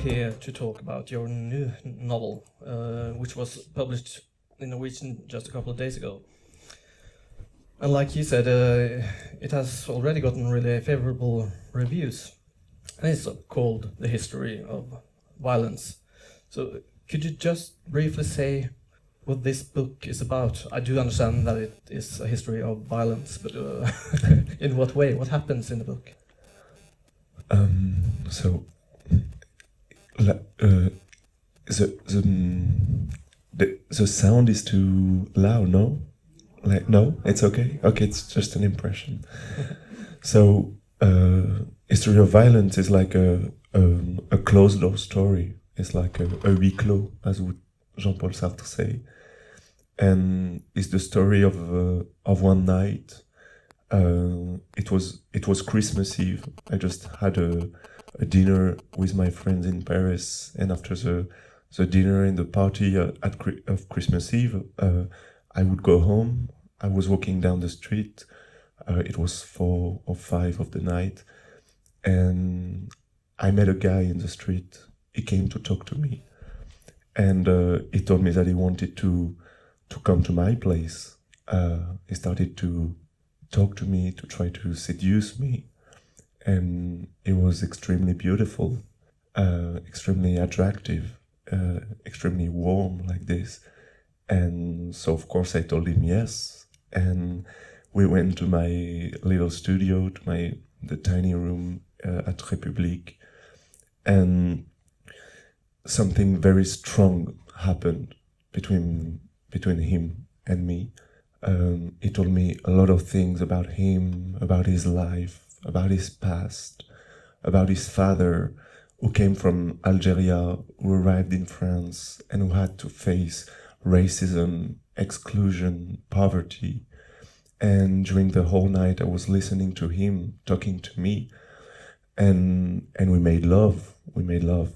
here to talk about your new novel, uh, which was published in Norwegian just a couple of days ago. And like you said, uh, it has already gotten really favorable reviews. And it's called The History of Violence. So could you just briefly say what this book is about? I do understand that it is a history of violence, but uh, in what way? What happens in the book? Um, so, uh, the, the, the, the sound is too loud, no? Like, no, it's okay. Okay, it's just an impression. so, uh, history of violence is like a, a, a closed door story. It's like a, a huis clos, as would Jean-Paul Sartre say. And it's the story of, uh, of one night uh, it was it was Christmas Eve. I just had a, a, dinner with my friends in Paris, and after the the dinner and the party uh, at of Christmas Eve, uh, I would go home. I was walking down the street. Uh, it was four or five of the night, and I met a guy in the street. He came to talk to me, and uh, he told me that he wanted to to come to my place. Uh, he started to talk to me, to try to seduce me. And it was extremely beautiful, uh, extremely attractive, uh, extremely warm like this. And so, of course, I told him yes. And we went to my little studio, to my the tiny room uh, at Republique, and something very strong happened between between him and me. Um, he told me a lot of things about him, about his life, about his past, about his father, who came from Algeria, who arrived in France, and who had to face racism, exclusion, poverty. And during the whole night, I was listening to him talking to me, and and we made love. We made love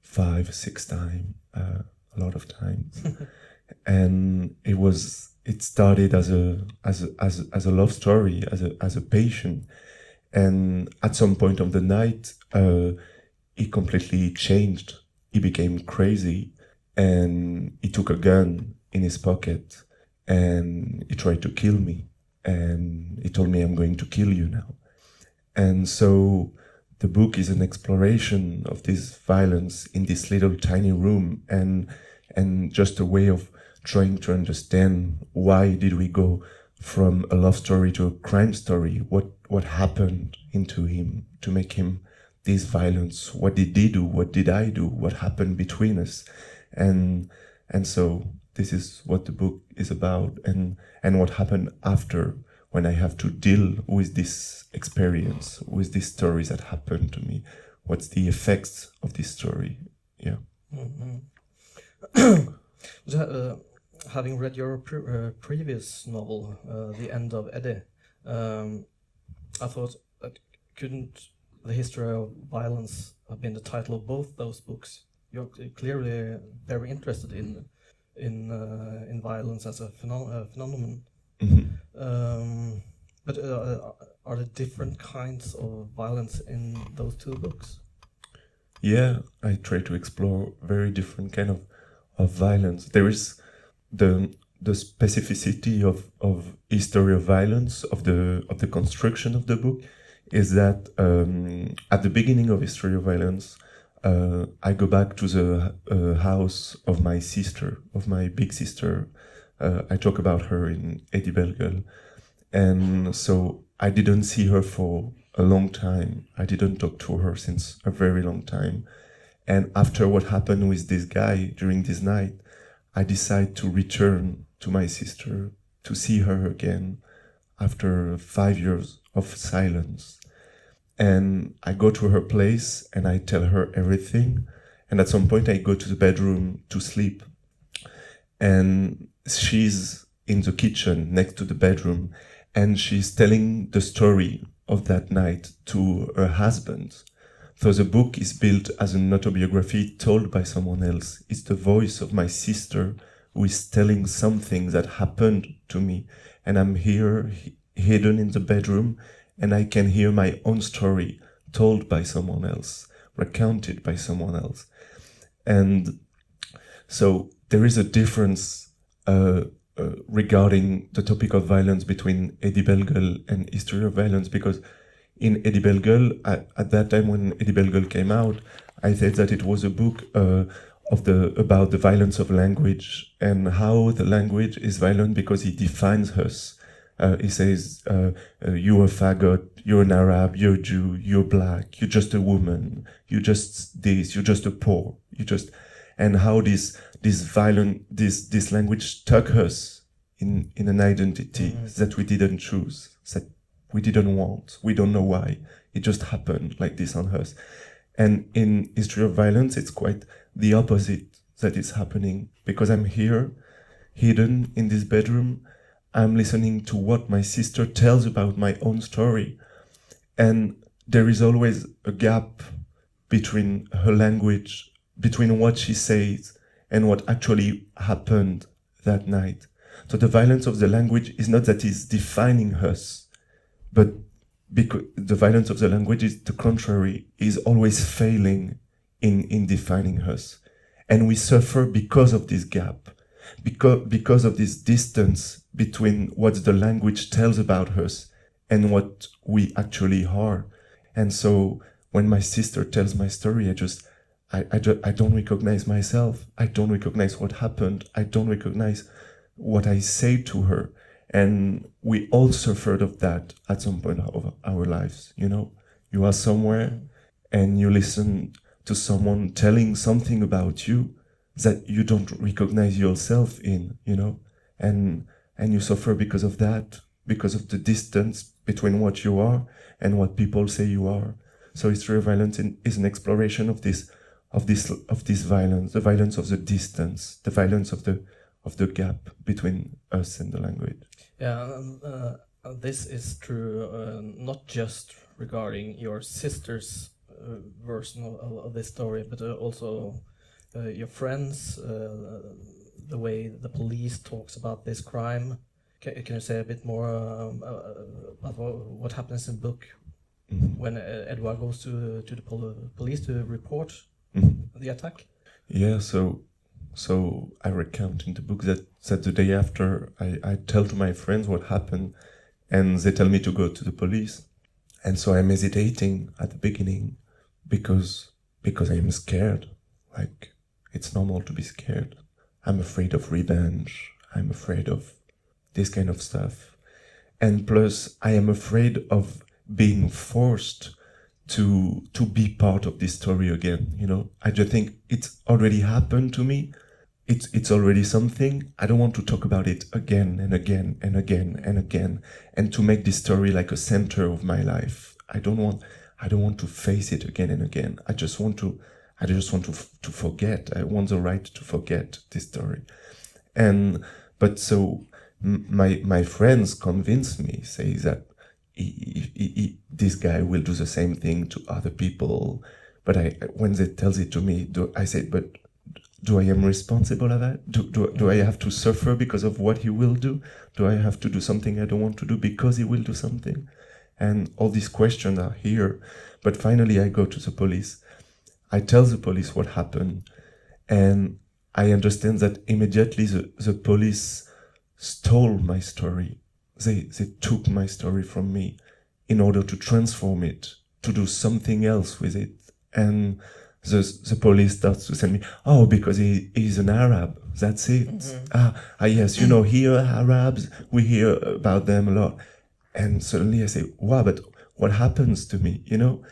five, six times, uh, a lot of times, and it was it started as a as a, as a, as a love story, as a as a patient, and at some point of the night, uh, he completely changed. He became crazy, and he took a gun in his pocket, and he tried to kill me, and he told me, "I'm going to kill you now," and so. The book is an exploration of this violence in this little tiny room and and just a way of trying to understand why did we go from a love story to a crime story what what happened into him to make him this violence? What did he do? What did i do? What happened between us? And and so this is what the book is about and and what happened after when i have to deal with this experience with these stories that happened to me. What's the effects of this story? Yeah. Mm-hmm. uh, having read your pre uh, previous novel, uh, The End of Eddy, um, I thought that couldn't the history of violence have been the title of both those books? You're clearly very interested in in uh, in violence as a pheno phenomenon. Mm -hmm. um, but uh, are there different kinds of violence in those two books? Yeah, I try to explore very different kind of of violence. There is the the specificity of, of history of violence of the of the construction of the book is that um, at the beginning of history of violence uh, I go back to the uh, house of my sister of my big sister. Uh, I talk about her in Eddy Bellegueule. And so I didn't see her for a long time. I didn't talk to her since a very long time. And after what happened with this guy during this night I decide to return to my sister to see her again after five years of silence. And I go to her place and I tell her everything. And at some point, I go to the bedroom to sleep. And she's in the kitchen next to the bedroom and she's telling the story of that night to her husband. So the book is built as an autobiography told by someone else. It's the voice of my sister who is telling something that happened to me. And I'm here hidden in the bedroom and I can hear my own story told by someone else recounted by someone else. And so there is a difference uh, uh, regarding the topic of violence between Eddy Bellegueule and History of Violence because in Eddy Bellegueule, at, at that time when Eddy Bellegueule came out, I said that it was a book uh, of the about the violence of language and how the language is violent because it defines us. Uh, he says, uh, uh, "You're a faggot. You're an Arab. You're a Jew. You're black. You're just a woman. You're just this. You're just a poor. You just." And how this this violent this this language stuck us in in an identity Mhm. that we didn't choose, that we didn't want. We don't know why. It just happened like this on us. And in history of violence, it's quite the opposite that is happening because I'm here, hidden in this bedroom. I'm listening to what my sister tells about my own story. And there is always a gap between her language, between what she says and what actually happened that night. So the violence of the language is not that it's defining us, but because the violence of the language is the contrary, is always failing in, in defining us. And we suffer because of this gap, because, because of this distance between what the language tells about us and what we actually are. And so when my sister tells my story, I just, I, I, I don't recognize myself. I don't recognize what happened. I don't recognize what I say to her. And we all suffered of that at some point of our lives. You know, you are somewhere and you listen to someone telling something about you that you don't recognize yourself in, you know, and, and you suffer because of that, because of the distance between what you are and what people say you are. So history of violence in, is an exploration of this, of this, of this violence, the violence of the distance, the violence of the, of the gap between us and the language. Yeah, um, uh, uh, this is true uh, not just regarding your sister's uh, version of, of, this story, but uh, also uh, your friends, uh, the way the police talks about this crime. Can, can you say a bit more um, uh, about what, happens in the book Mhm. when uh, Edouard goes to to the pol- police to report Mhm. the attack? Yeah, so so I recount in the book that, that the day after I, I tell to my friends what happened and they tell me to go to the police. And so I'm hesitating at the beginning because because I'm scared. Like it's normal to be scared. I'm afraid of revenge. I'm afraid of this kind of stuff. And plus I am afraid of being forced to to be part of this story again you know i just think it's already happened to me it's it's already something. I don't want to talk about it again and again and again and again. And to make this story like a center of my life i don't want i don't want to face it again and again. I just want to i just want to to forget. I want the right to forget this story. And but so my my friends convince me say that he, he, he, this guy will do the same thing to other people. But I, when they tells it to me, I say, but do I am responsible of that? Do, do, do I have to suffer because of what he will do? Do I have to do something I don't want to do because he will do something? And all these questions are here. But finally, I go to the police. I tell the police what happened. And I understand that immediately the, the police stole my story they they took my story from me in order to transform it to do something else with it and the the police starts to send me oh because he is an arab. That's it. Ah, ah yes you know here arabs. We hear about them a lot. And suddenly i say wow but what happens to me? You know?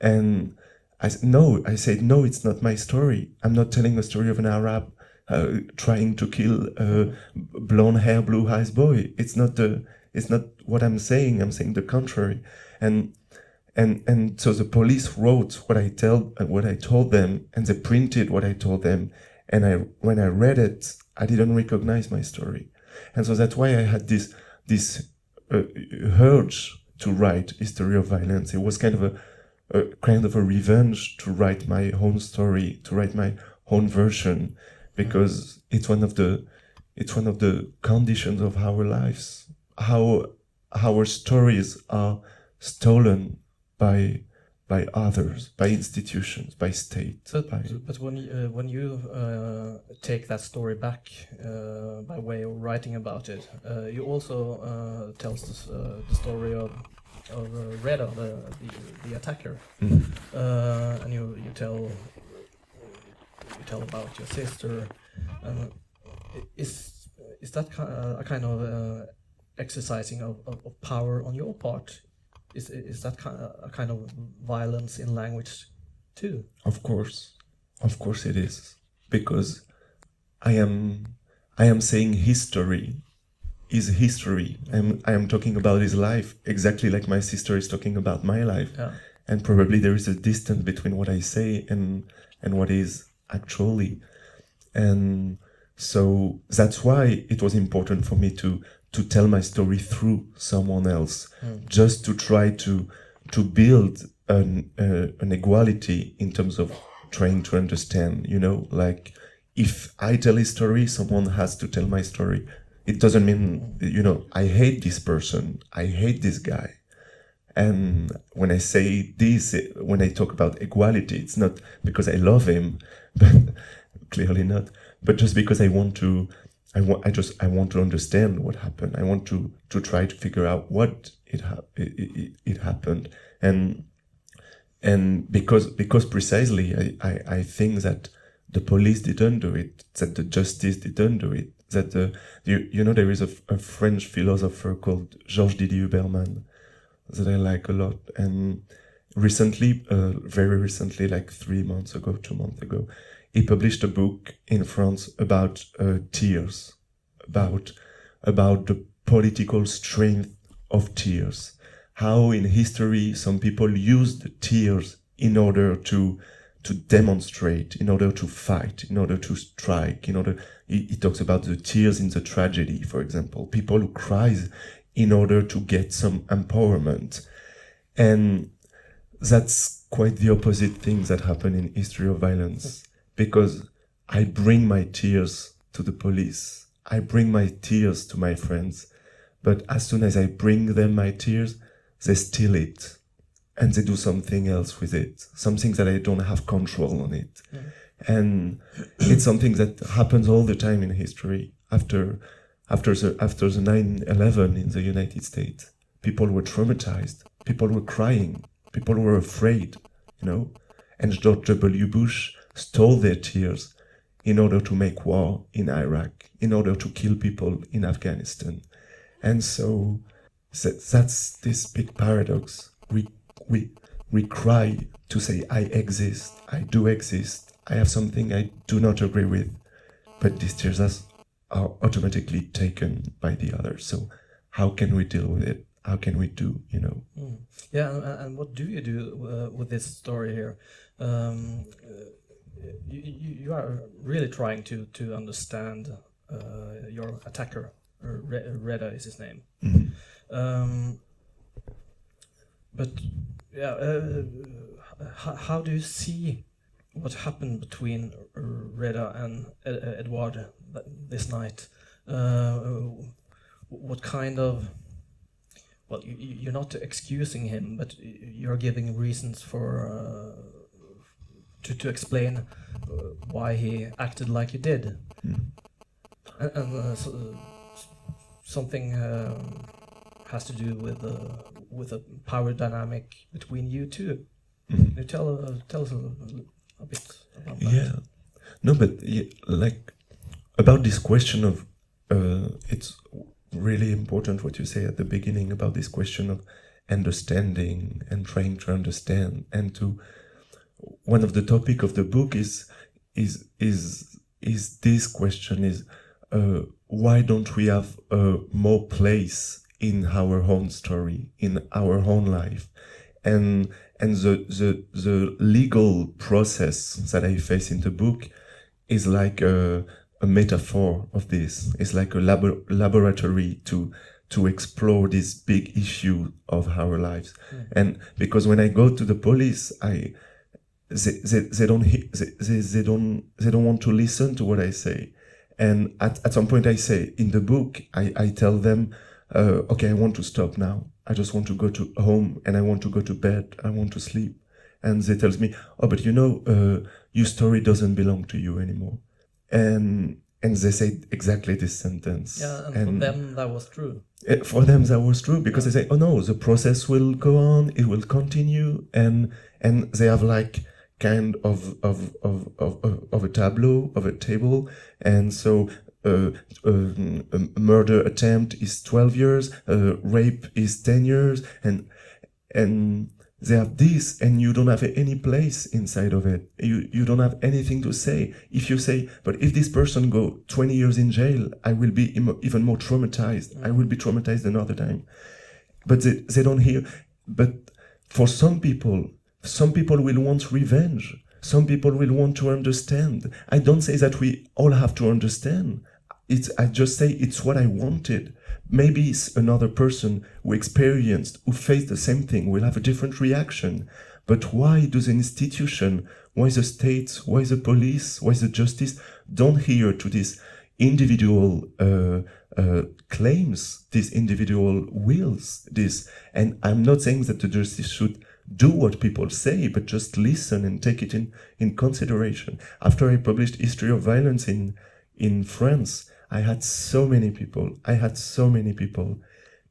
And i no i said no it's not my story. I'm not telling a story of an arab uh, trying to kill a blonde hair, blue eyes boy. It's not the, it's not what I'm saying. I'm saying the contrary. And, and, and so the police wrote what I tell, what I told them and they printed what I told them. And I, when I read it, I didn't recognize my story. And so that's why I had this, this uh, urge to write history of violence. It was kind of a, a kind of a revenge to write my own story, to write my own version because it's one of the it's one of the conditions of our lives how our stories are stolen by by others, by institutions, by state. But, by, but when you, uh, when you uh, take that story back uh, by way of writing about it, uh, you also uh, tells uh, the story of of uh, Reda, the, the the attacker, uh, and you you tell you tell about your sister. Um, is is that a kind of uh, exercising of, of, of power on your part? Is is that ki- a kind of violence in language too? Of course, of course it is, because I am I am saying history is history. I'm I am talking about his life exactly like my sister is talking about my life, Yeah. and probably there is a distance between what I say and and what is actually, and so that's why it was important for me to to tell my story through someone else Mm. just to try to to build an uh, an equality in terms of trying to understand you know like if i tell a story someone has to tell my story it doesn't mean you know i hate this person i hate this guy and when i say this when i talk about equality it's not because i love him but clearly not but just because i want to I want, I just, I want to understand what happened. I want to, to try to figure out what it, hap- it, it, it happened. And, and because, because precisely I, I, I think that the police didn't do it, that the justice didn't do it, that the, you, you know, there is a, a French philosopher called Georges Didi-Huberman that I like a lot. And recently, uh, very recently, like three months ago, two months ago, he published a book in France about uh, tears, about about the political strength of tears, how in history some people used tears in order to to demonstrate, in order to fight, in order to strike, in order. He, he talks about the tears in the tragedy, for example, people who cries in order to get some empowerment, and that's quite the opposite thing that happened in history of violence because I bring my tears to the police. I bring my tears to my friends. But as soon as I bring them my tears, they steal it and they do something else with it. Something that I don't have control on it. And it's something that happens all the time in history. After, after the, after the 9-11 in the United States, people were traumatized. People were crying. People were afraid, you know? And George W. Bush stole their tears in order to make war in Iraq, in order to kill people in Afghanistan. And so that, that's this big paradox. We, we, we cry to say, I exist, I do exist, I have something I do not agree with, but these tears are automatically taken by the others. So how can we deal with it? How can we do, you know? Mm. Yeah, and, and what do you do uh, with this story here? Um, you, you, you are really trying to to understand uh, your attacker. Uh, Re- Reda is his name. Mhm. Um, but yeah, uh, how, how do you see what happened between Reda and Ed- Edward this night? Uh, what kind of well, you, you- you're not excusing him, but you're giving reasons for uh, to to explain uh, why he acted like he did, Mm. and, and uh, so, s- something um, has to do with uh, with a power dynamic between you two. Mhm. Can you tell uh, tell us a, a bit about that? Yeah. No, but yeah, like about this question of uh, it's really important what you say at the beginning about this question of understanding and trying to understand and to one of the topic of the book is is is is this question is uh, why don't we have uh, more place in our own story in our own life and and the the the legal process that I face in the book is like a, a metaphor of this. It's like a labo- laboratory to to explore this big issue of our lives. Mm. And because when I go to the police, I they, they, they don't they, they, they don't they don't want to listen to what I say. And at, at some point I say in the book I, I tell them uh, okay I want to stop now. I just want to go to home and I want to go to bed. I want to sleep. and they tells me, "Oh, but you know, uh, your story doesn't belong to you anymore," and and they say exactly this sentence. Yeah, and, for them that was true. Uh, for them that was true because they say, "Oh no, the process will go on, it will continue," and and they have like kind of of of of, of a tableau of a table, and so uh, uh, a murder attempt is 12 years, uh, rape is 10 years, and and they have this and you don't have any place inside of it. You you don't have anything to say. If you say but if this person go 20 years in jail i will be even more traumatized. I will be traumatized another time. But they, they don't hear. But for some people some people will want revenge some people will want to understand i don't say that we all have to understand it's i just say it's what i wanted maybe another person who experienced, who faced the same thing will have a different reaction. But why do the institution, why the state, why the police, why the justice don't hear to these individual uh, uh, claims, these individual wills, this? And I'm not saying that the justice should do what people say, but just listen and take it in, in consideration. After I published History of Violence in, in France, I had so many people, I had so many people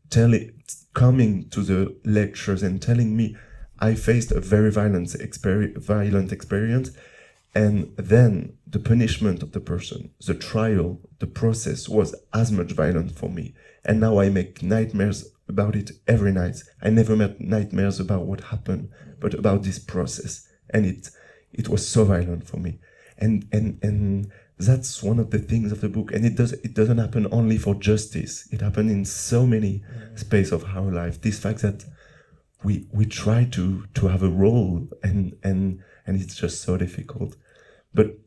telling, coming to the lectures and telling me I faced a very violent, violent experience. And then the punishment of the person, the trial, the process was as much violent for me. And now I make nightmares about it every night. I never met nightmares about what happened, but about this process. And it, it was so violent for me. And, and, and that's one of the things of the book and it does it doesn't happen only for justice it happened in so many space of our life this fact that we we try to to have a role and and and it's just so difficult but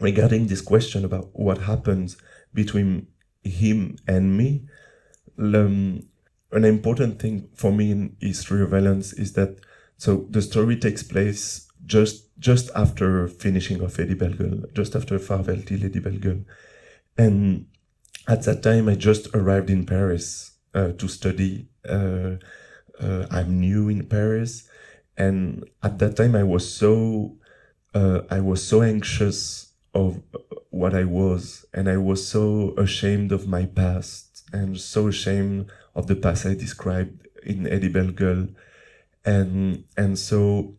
regarding this question about what happens between him and me um, an important thing for me in history of violence is that so the story takes place just just after finishing off Eddy Bellegueule, just after Farewell till Eddy Bellegueule. And at that time, I just arrived in Paris uh, to study. Uh, uh, I'm new in Paris, and at that time, I was so uh, I was so anxious of what I was, and I was so ashamed of my past, and so ashamed of the past I described in Eddy Bellegueule, and and so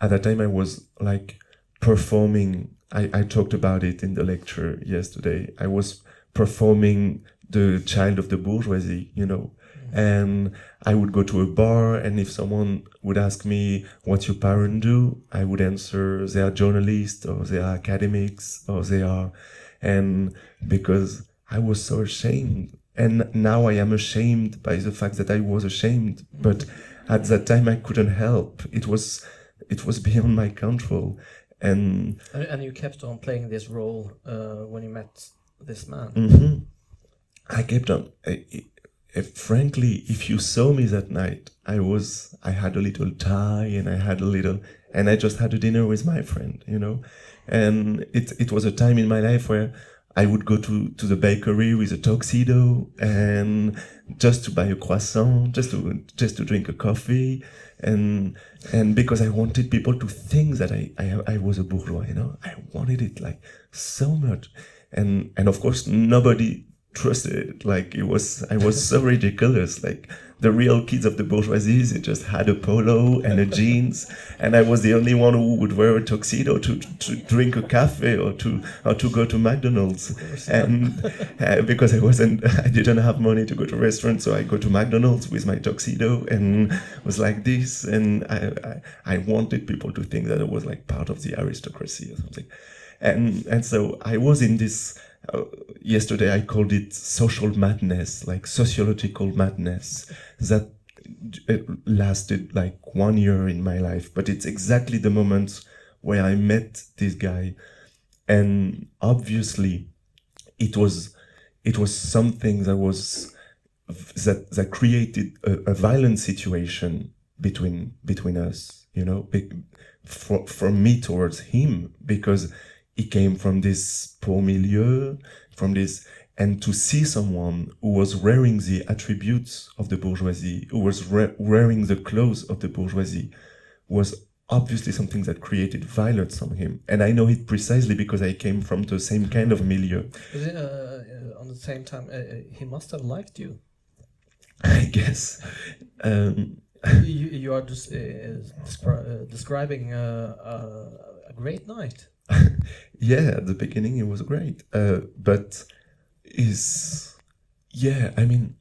at that time I was like performing. I, I talked about it in the lecture yesterday. I was performing the child of the bourgeoisie, you know. Mm-hmm. And I would go to a bar, and if someone would ask me, What your parents do? I would answer, They are journalists, or they are academics, or they are. And because I was so ashamed. And now I am ashamed by the fact that I was ashamed. But at that time, I couldn't help. It was it was beyond my control. And and, you kept on playing this role uh, when you met this man. Mm-hmm. I kept on. I, I, frankly, if you saw me that night, I was I had a little tie and I had a little and I just had a dinner with my friend, you know, and it it was a time in my life where I would go to, to the bakery with a tuxedo and just to buy a croissant, just to just to drink a coffee, and and because I wanted people to think that I, I I was a bourgeois, you know, I wanted it like so much, and and of course nobody trusted. Like it was, I was so ridiculous. Like the real kids of the bourgeoisie, they just had a polo and a jeans, and I was the only one who would wear a tuxedo to, to drink a cafe or to or to go to McDonald's. And uh, because I wasn't, I didn't have money to go to restaurants, so I go to McDonald's with my tuxedo and was like this. And I, I, I wanted people to think that I was like part of the aristocracy or something. And and so I was in this uh, yesterday I called it social madness, like sociological madness that lasted like one year in my life. But it's exactly the moment where I met this guy, and obviously, it was it was something that was that that created a, a violent situation between between us. You know, for, from me towards him because he came from this poor milieu, from this, and to see someone who was wearing the attributes of the bourgeoisie, who was wearing the clothes of the bourgeoisie, was obviously something that created violence on him. And I know it precisely because I came from the same kind of milieu. Uh, on the same time, uh, uh, he must have liked you. I guess. Um, you, you are just uh, descri- uh, describing uh, uh, a great night. yeah, at the beginning it was great, uh, but is yeah. I mean,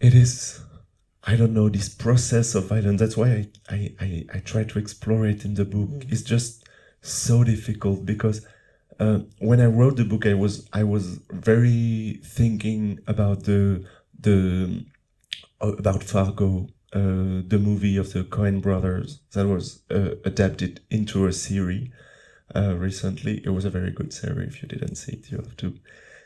it is. I don't know this process of violence. That's why I I, I, I try to explore it in the book. Mhm. It's just so difficult because uh, when I wrote the book, I was I was very thinking about the the about Fargo, uh, the movie of the Coen brothers that was uh, adapted into a series uh, recently. It was a very good series. If you didn't see it, you have to.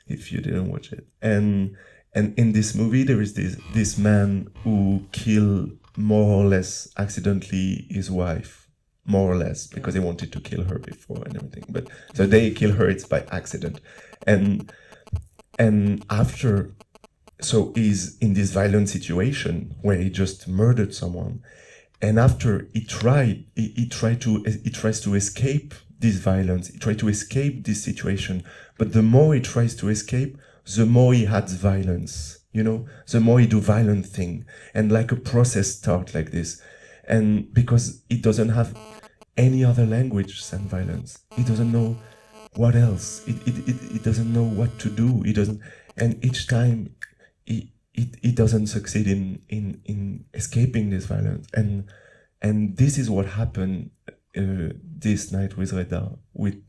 If you didn't watch it, and and in this movie there is this this man who kill more or less accidentally his wife, more or less because he wanted to kill her before and everything. But so they kill her. It's by accident, and and after so he's in this violent situation where he just murdered someone and after he tried he, he tried to he tries to escape this violence he tried to escape this situation. But the more he tries to escape the more he adds violence you know? The more he do violent thing. And like a process start like this. And because he doesn't have any other language than violence. He doesn't know what else. It, it, it, it doesn't know what to do. He doesn't and each time he, he, he doesn't succeed in, in, in escaping this violence. And and this is what happened uh, this night with Reda. With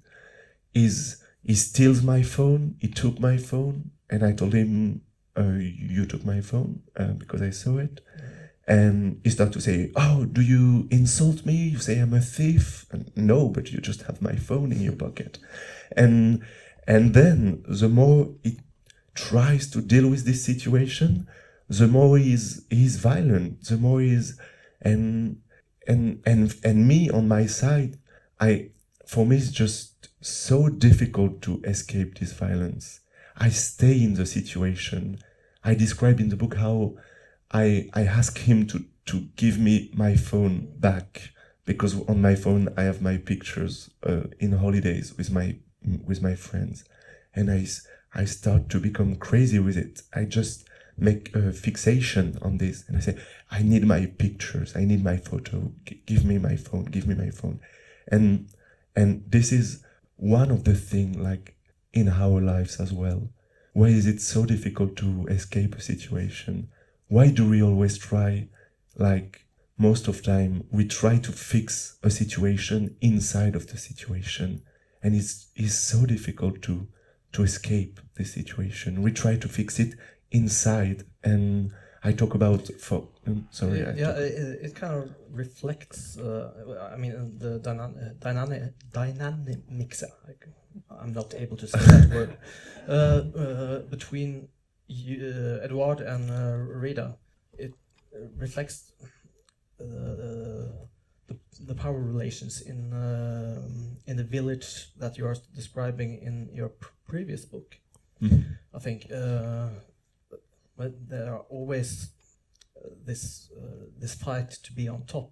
is he steals my phone. He took my phone, and I told him, uh, "You took my phone uh, because I saw it." And he started to say, "Oh, do you insult me? You say I'm a thief?" And, no, but you just have my phone in your pocket. And and then the more he tries to deal with this situation, the more he's he's violent, the more he's and and and and me on my side, I for me it's just so difficult to escape this violence. I stay in the situation. I describe in the book how I I ask him to to give me my phone back because on my phone I have my pictures uh, in holidays with my with my friends, and i i start to become crazy with it. I just make a fixation on this and I say, I need my pictures. I need my photo. G- give me my phone. Give me my phone. And, and this is one of the thing like in our lives as well. Why is it so difficult to escape a situation? Why do we always try, like most of time, we try to fix a situation inside of the situation. And it's, it's so difficult to, to escape the situation. We try to fix it inside, and I talk about for. um, sorry, I yeah, it, it kind of reflects. Uh, I mean, the dynamic, dynamic, dynamics. I'm not able to say that word. Uh, uh, between you, uh, Edward and uh, Reda, it reflects uh, the the power relations in uh, in the village that you are describing in your pr- previous book. Mhm. I think, uh, but there are always uh, this uh, this fight to be on top,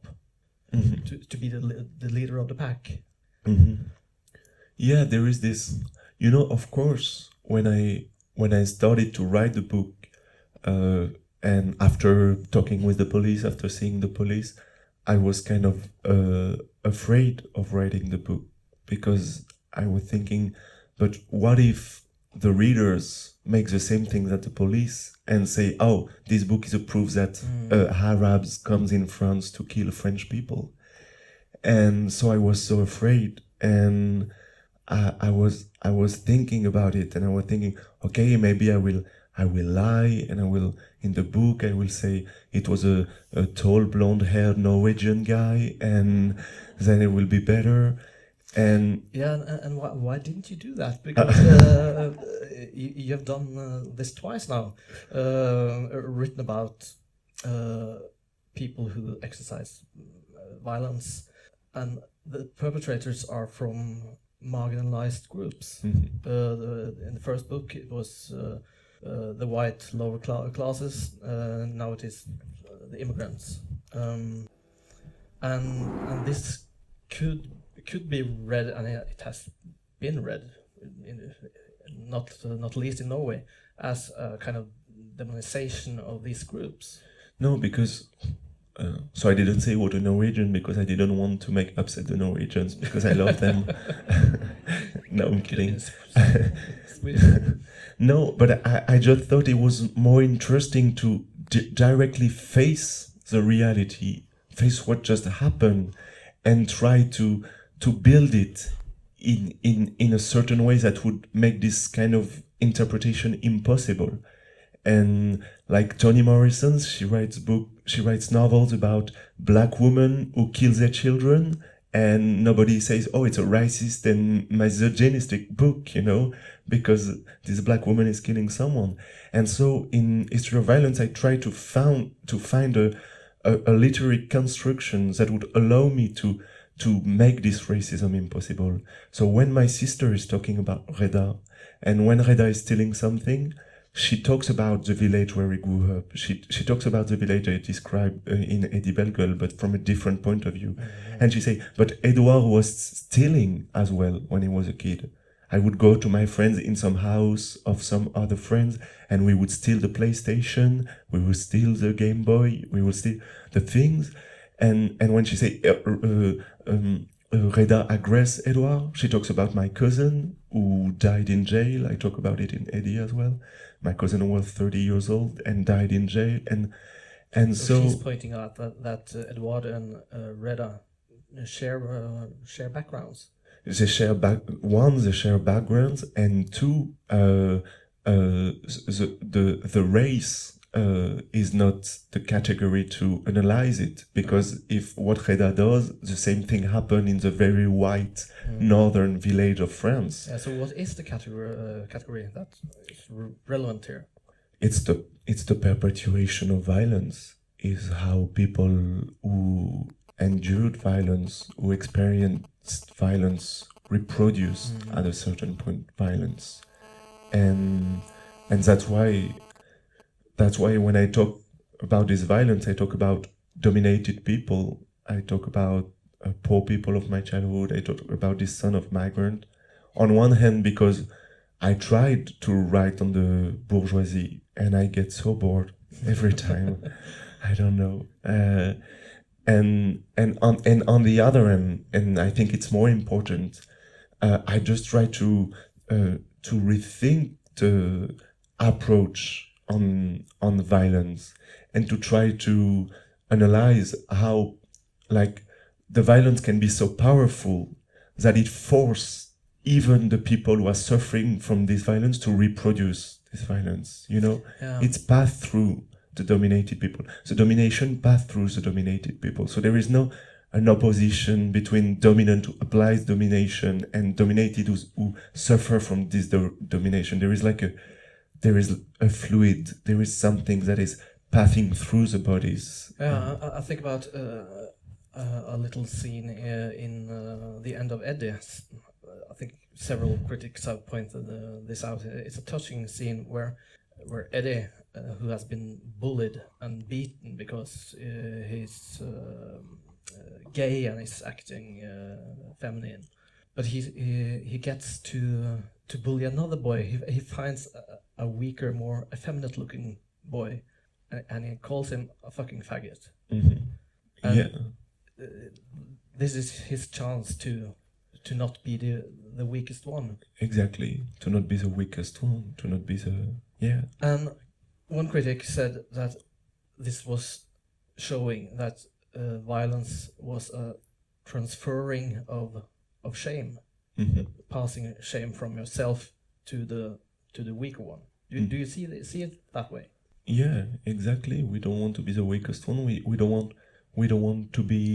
Mhm. to, to be the the leader of the pack. Mhm. Yeah, there is this. You know, of course, when I when I started to write the book, uh, and after talking with the police, after seeing the police, I was kind of uh, afraid of writing the book because I was thinking, but what if the readers make the same thing that the police and say, "Oh, this book is a proof that uh, Arabs comes in France to kill French people," and so I was so afraid, and I, I was I was thinking about it, and I was thinking, okay, maybe I will I will lie, and I will in the book I will say it was a, a tall blonde haired Norwegian guy, and then it will be better, and Yeah, and, and why, why didn't you do that? Because uh, you, you have done uh, this twice now, uh, written about uh, people who exercise uh, violence, and the perpetrators are from marginalized groups. Mhm. Uh, the, in the first book, it was uh, uh, the white lower cla- classes. Uh, now it is the immigrants. Um, and and this could could be read, and it has been read, in, not uh, not least in Norway, as a kind of demonization of these groups. No, because uh, so I didn't say what a Norwegian because I didn't want to make upset the Norwegians because I love them. no, I'm kidding. No, but I, I just thought it was more interesting to di- directly face the reality, face what just happened, and try to to build it in in in a certain way that would make this kind of interpretation impossible. And like Toni Morrison, she writes book, she writes novels about black women who kill their children, and nobody says, "Oh, it's a racist and misogynistic book," you know, because this black woman is killing someone. And so, in History of Violence, I try to found to find a, a, a literary construction that would allow me to to make this racism impossible. So when my sister is talking about Reda, and when Reda is stealing something, she talks about the village where he grew up. She she talks about the village I described uh, in Eddy Bellegueule, but from a different point of view. And she say, but Edouard was stealing as well when he was a kid. I would go to my friends in some house of some other friends, and we would steal the PlayStation, we would steal the Game Boy, we would steal the things. And and when she say uh, uh, um, uh, Reda aggress Edouard, she talks about my cousin who died in jail. I talk about it in Eddy as well. My cousin was 30 years old and died in jail, and and So, so she's pointing out that that uh, Edward and uh, Reda share uh, share backgrounds. they share back one they share backgrounds and two uh, uh, the the the race uh, is not the category to analyze it because if what Reda does the same thing happened in the very white northern village of France. Yeah, so what is the category uh, category that is re- relevant here? it's the it's the perpetuation of violence is how people who endured violence who experienced violence reproduce at a certain point violence. And and that's why that's why when i talk about this violence i talk about dominated people i talk about uh, poor people of my childhood i talk about this son of migrant on one hand because I tried to write on the bourgeoisie and I get so bored every time. I don't know. Uh, and and on and on the other end, and I think it's more important. Uh, I just try to uh, to rethink the approach on on violence and to try to analyze how like the violence can be so powerful that it forces even the people who are suffering from this violence to reproduce this violence you know? Yeah. it's passed through the dominated people. The domination passed through the dominated people. So there is no an opposition between dominant who applies domination and dominated who's, who suffer from this do- domination. There is like a there is a fluid there is something that is passing through the bodies Yeah, I, I think about uh, uh, a little scene uh, in uh, the end of Eddy. I think several critics have pointed uh, this out. It's a touching scene where where Eddy, uh, who has been bullied and beaten because uh, he's um uh, gay and is acting uh, feminine, but he, he he gets to uh, to bully another boy. He he finds a, a weaker, more effeminate looking boy, and, and he calls him a fucking faggot. Mhm. And- yeah This is his chance to to not be the the weakest one. exactly to not be the weakest one to not be the yeah And one critic said that this was showing that uh, violence was a transferring of of shame, Mhm. passing shame from yourself to the to the weaker one. Do, Mm. do you see see it that way? Yeah, exactly. We don't want to be the weakest one. We we don't want we don't want to be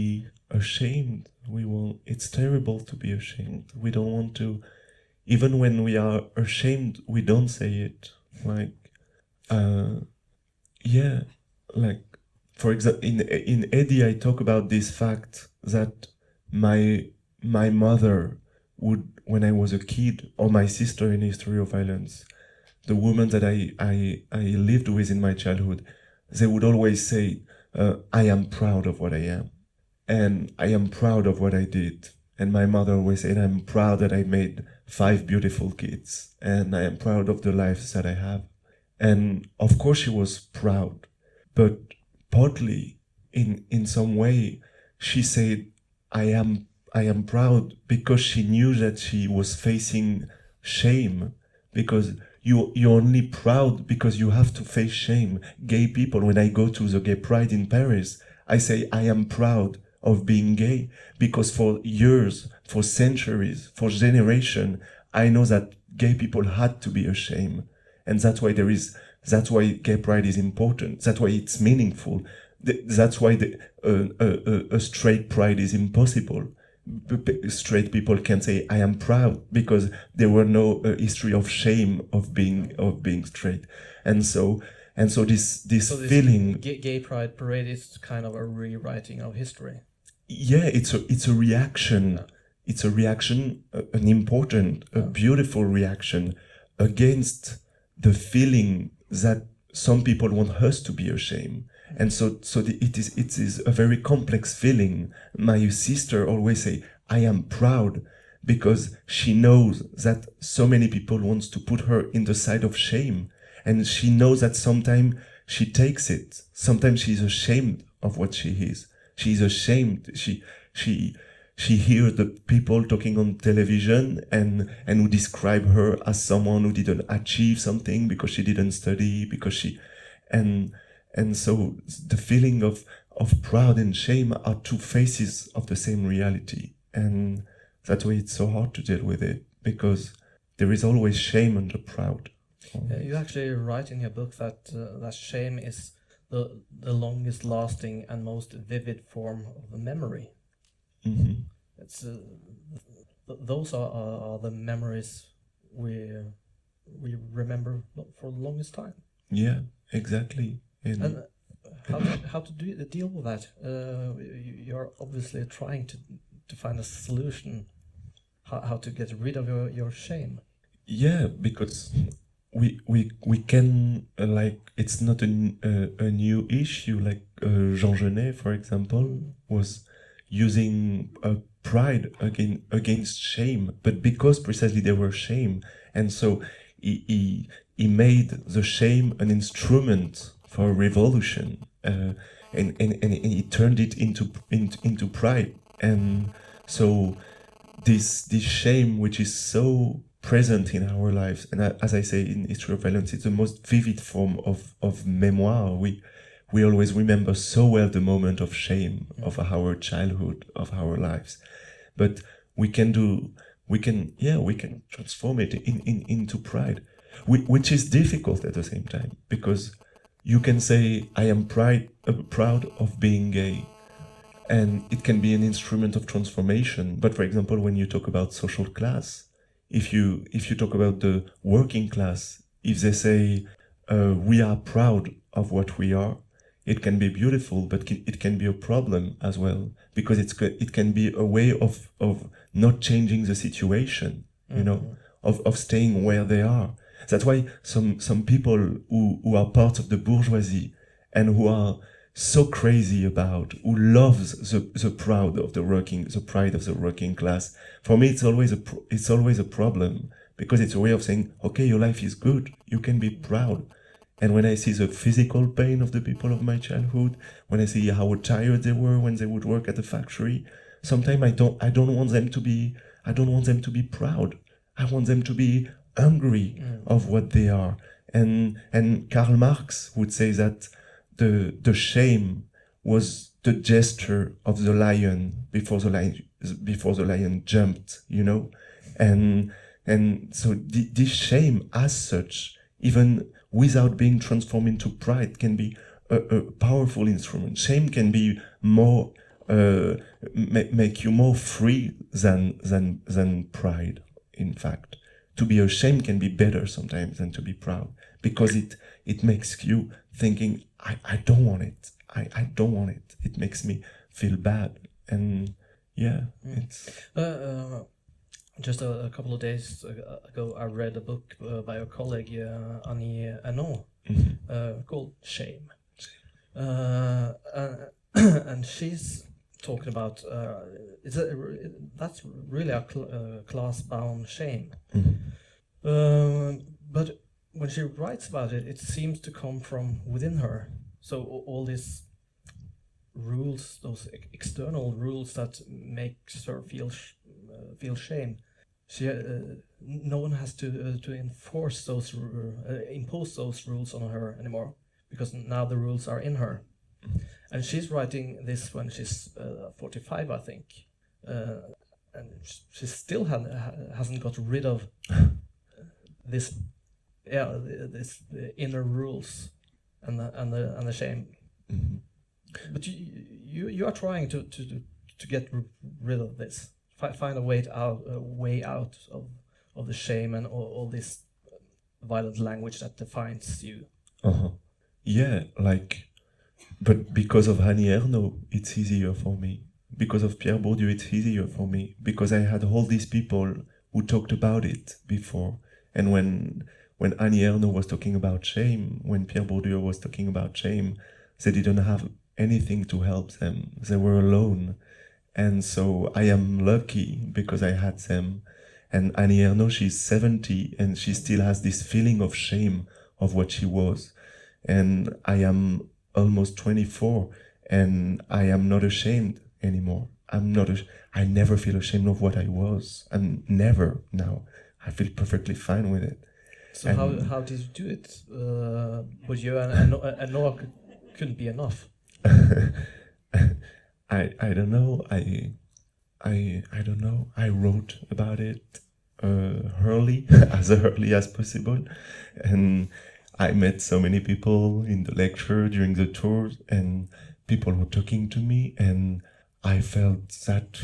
ashamed. We want it's terrible to be ashamed. We don't want to even when we are ashamed, we don't say it. Like uh yeah, like for example in in Eddy I talk about this fact that my my mother would when I was a kid or my sister in history of violence the woman that I, I, I lived with in my childhood, they would always say, uh, I am proud of what I am. and I am proud of what I did. And my mother always said, I'm proud that I made five beautiful kids, and I am proud of the lives that I have. And of course, she was proud, but partly in in some way, she said, I am I am proud because she knew that she was facing shame because you you're only proud because you have to face shame. Gay people, when I go to the gay pride in Paris, I say I am proud of being gay because for years, for centuries, for generation, I know that gay people had to be ashamed. And that's why there is, that's why gay pride is important. That's why it's meaningful. That's why the, uh, a straight pride is impossible. Straight people can say, I am proud because there were no uh, history of shame of being, of being straight. And so, and so this, this, so this feeling. Gay pride parade is kind of a rewriting of history yeah it's a it's a reaction it's a reaction an important a beautiful reaction against the feeling that some people want us to be ashamed and so so the, it is it is a very complex feeling. My sister always say i am proud because she knows that so many people wants to put her in the side of shame. And she knows that sometimes she takes it. Sometimes she's ashamed of what she is. She's ashamed. She she she hears the people talking on television and and who describe her as someone who didn't achieve something because she didn't study because she and and so the feeling of of pride and shame are two faces of the same reality and that's why it's so hard to deal with it because there is always shame under proud uh, you actually write in your book that uh, that shame is the the longest lasting and most vivid form of memory. Mm-hmm. It's uh, th- those are, are, are, the memories we we remember for the longest time. Yeah, exactly. In and uh, how to, how to do, deal with that? Uh, you're obviously trying to to find a solution. How, how to get rid of your, your shame? Yeah, because we we we can uh, like it's not a, a, a new issue like uh, Jean Genet for example was using uh, pride again against shame but because precisely there were shame and so he, he he made the shame an instrument for revolution uh, and, and, and he turned it into, into into pride and so this this shame which is so present in our lives. And as I say in History of Violence, it's the most vivid form of, of memoir. We, we always remember so well the moment of shame of our childhood, of our lives. But we can do, we can, yeah, we can transform it in, in, into pride, which is difficult at the same time because you can say, I am pride, uh, proud of being gay. And it can be an instrument of transformation. But for example, when you talk about social class, if you if you talk about the working class, if they say uh, we are proud of what we are, it can be beautiful, but it can be a problem as well because it's it can be a way of of not changing the situation, you mm-hmm. know, of of staying where they are. That's why some some people who who are part of the bourgeoisie and who are so crazy about, who loves the, the proud of the working, the pride of the working class. For me, it's always a, it's always a problem because it's a way of saying, okay, your life is good. You can be proud. And when I see the physical pain of the people of my childhood, when I see how tired they were when they would work at the factory, sometimes I don't, I don't want them to be, I don't want them to be proud. I want them to be hungry mm. of what they are. And, and Karl Marx would say that the the shame was the gesture of the lion before the lion before the lion jumped you know and and so the, this shame as such even without being transformed into pride can be a, a powerful instrument shame can be more uh, ma- make you more free than than than pride in fact to be ashamed can be better sometimes than to be proud because it it makes you thinking I, I don't want it. I, I don't want it. It makes me feel bad. And yeah, mm. it's. Uh, uh, just a, a, couple of days ago, I read a book uh, by a colleague, uh, Annie Ernaux, mm-hmm. Uh, called Shame. Uh, and she's talking about uh, it's a, that's really a cl- uh, class-bound shame. Mhm. Um, but when she writes about it, it seems to come from within her. So all these rules, those ex- external rules that makes her feel sh- uh, feel shame, she uh, no one has to uh, to enforce those uh, impose those rules on her anymore because now the rules are in her. And she's writing this when she's uh, 45, I think. Uh, and she still ha- hasn't got rid of this, yeah, this uh, inner rules and the, and the, and the shame. Mhm. But you, you, you are trying to, to, to, to get rid of this, find a way out, a way out of, of the shame and all, all this violent language that defines you. Uh-huh. Yeah, like, but because of Annie Ernaux, it's easier for me. Because of Pierre Bourdieu, it's easier for me because I had all these people who talked about it before. And when when Annie Ernaux was talking about shame, when Pierre Bourdieu was talking about shame, they didn't have anything to help them. They were alone. And so I am lucky because I had them. And Annie Ernaux, she's 70 and she still has this feeling of shame of what she was. And I am almost 24 and I am not ashamed anymore. I'm not, ash- I never feel ashamed of what I was. I'm never now. I feel perfectly fine with it. So how, And- how did you do it? Uh, but you and, and, and Noah couldn't be enough. I I don't know. I I I don't know. I wrote about it uh, early, as early as possible, and I met so many people in the lecture during the tours, and people were talking to me, and I felt that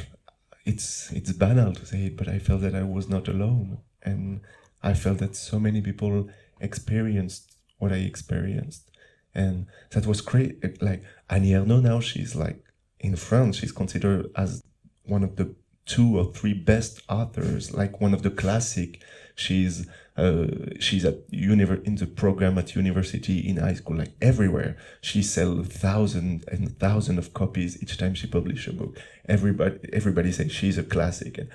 it's it's banal to say it, but I felt that I was not alone, and I felt that so many people experienced what I experienced, and that was great. Like Annie Ernaux now, she's like in France, she's considered as one of the two or three best authors, like one of the classic. She's uh, she's at univer- in the program at university, in high school, like everywhere. She sells thousand and thousand of copies each time she publishes a book. Everybody everybody says she's a classic, and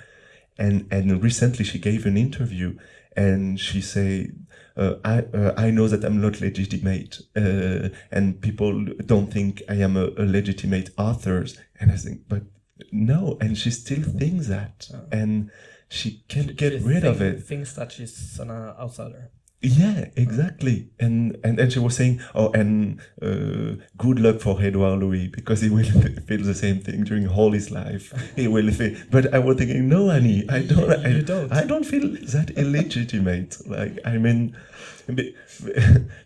and and recently she gave an interview and she said uh, I uh, I know that I'm not legitimate uh, and people don't think I am a, a legitimate author and I think but no and she still thinks that Oh. and she can't She- get rid of think- it Thinks that she's an uh, outsider. yeah, exactly. And and and she was saying, oh, and uh, good luck for Edouard Louis because he will feel the same thing during all his life. He will feel. But I was thinking, no, Annie, I don't. I, You don't. I don't feel that illegitimate. Like I mean,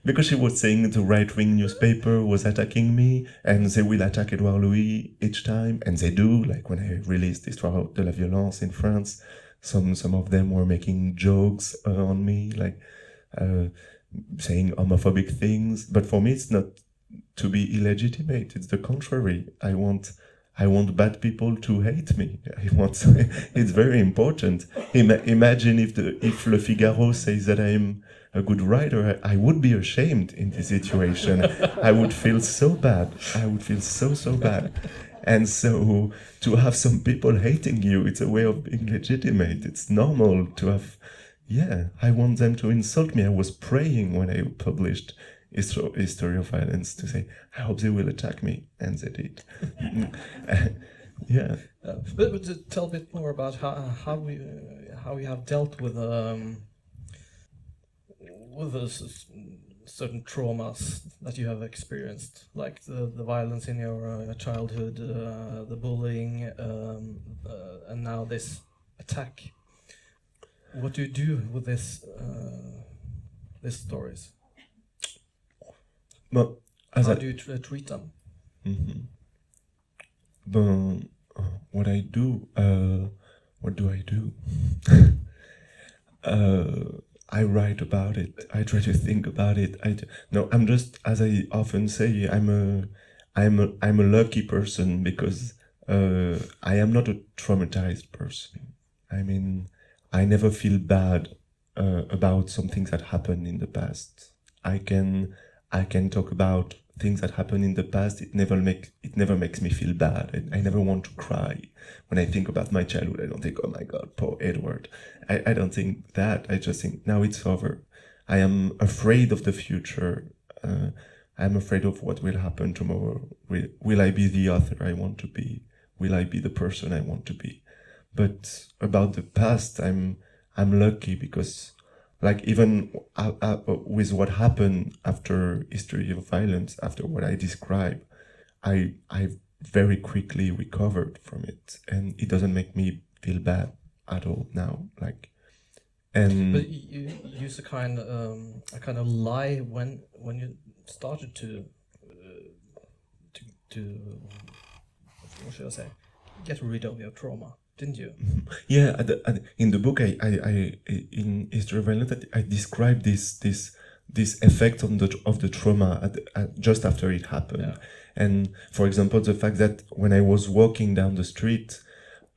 because she was saying the right wing newspaper was attacking me, and they will attack Edouard Louis each time, and they do. Like when I released Histoire de la violence in France, some some of them were making jokes on me, like uh, saying homophobic things. But for me, it's not to be illegitimate. It's the contrary. I want. I want bad people to hate me. I want. it's very important. Ima- imagine if the if Le Figaro says that I'm a good writer, I, I would be ashamed in this situation. I would feel so bad. I would feel so so bad. And so to have some people hating you, it's a way of being legitimate. It's normal to have. Yeah, I want them to insult me. I was praying when I published Histo- History of Violence to say, I hope they will attack me. And they did. yeah. Uh, but, but to tell a bit more about how how we uh, how you have dealt with um with those s- certain traumas that you have experienced, like the the violence in your uh, childhood, uh, the bullying, um, uh, and now this attack. What do you do with this uh, these stories? But as How I, do you tr- treat them? Mhm. Ben, uh, what I do, uh, what do I do? I write about it. I try to think about it. I d- no, I'm just as I often say, I'm a, I'm a, I'm a lucky person because uh, I am not a traumatized person. I mean, I never feel bad uh, about some things that happened in the past. I can, I can talk about things that happened in the past, it never make it never makes me feel bad. I, I never want to cry when I think about my childhood. I don't think, oh my god, poor Edward. I, I don't think that. I just think now it's over. I am afraid of the future. Uh, I'm afraid of what will happen tomorrow. Will, will I be the author I want to be? Will I be the person I want to be? But about the past, I'm I'm lucky because like even uh, uh, with what happened after history of violence after what i describe i i very quickly recovered from it. And it doesn't make me feel bad at all now like and but you use a kind um, a kind of lie when when you started to uh, to to what should i say? Get rid of your trauma didn't you? Yeah, at the, at, in the book, I, I, I in History of Violence, I describe this this this effect on the of the trauma at, at just after it happened. Yeah. And for example, the fact that when I was walking down the street,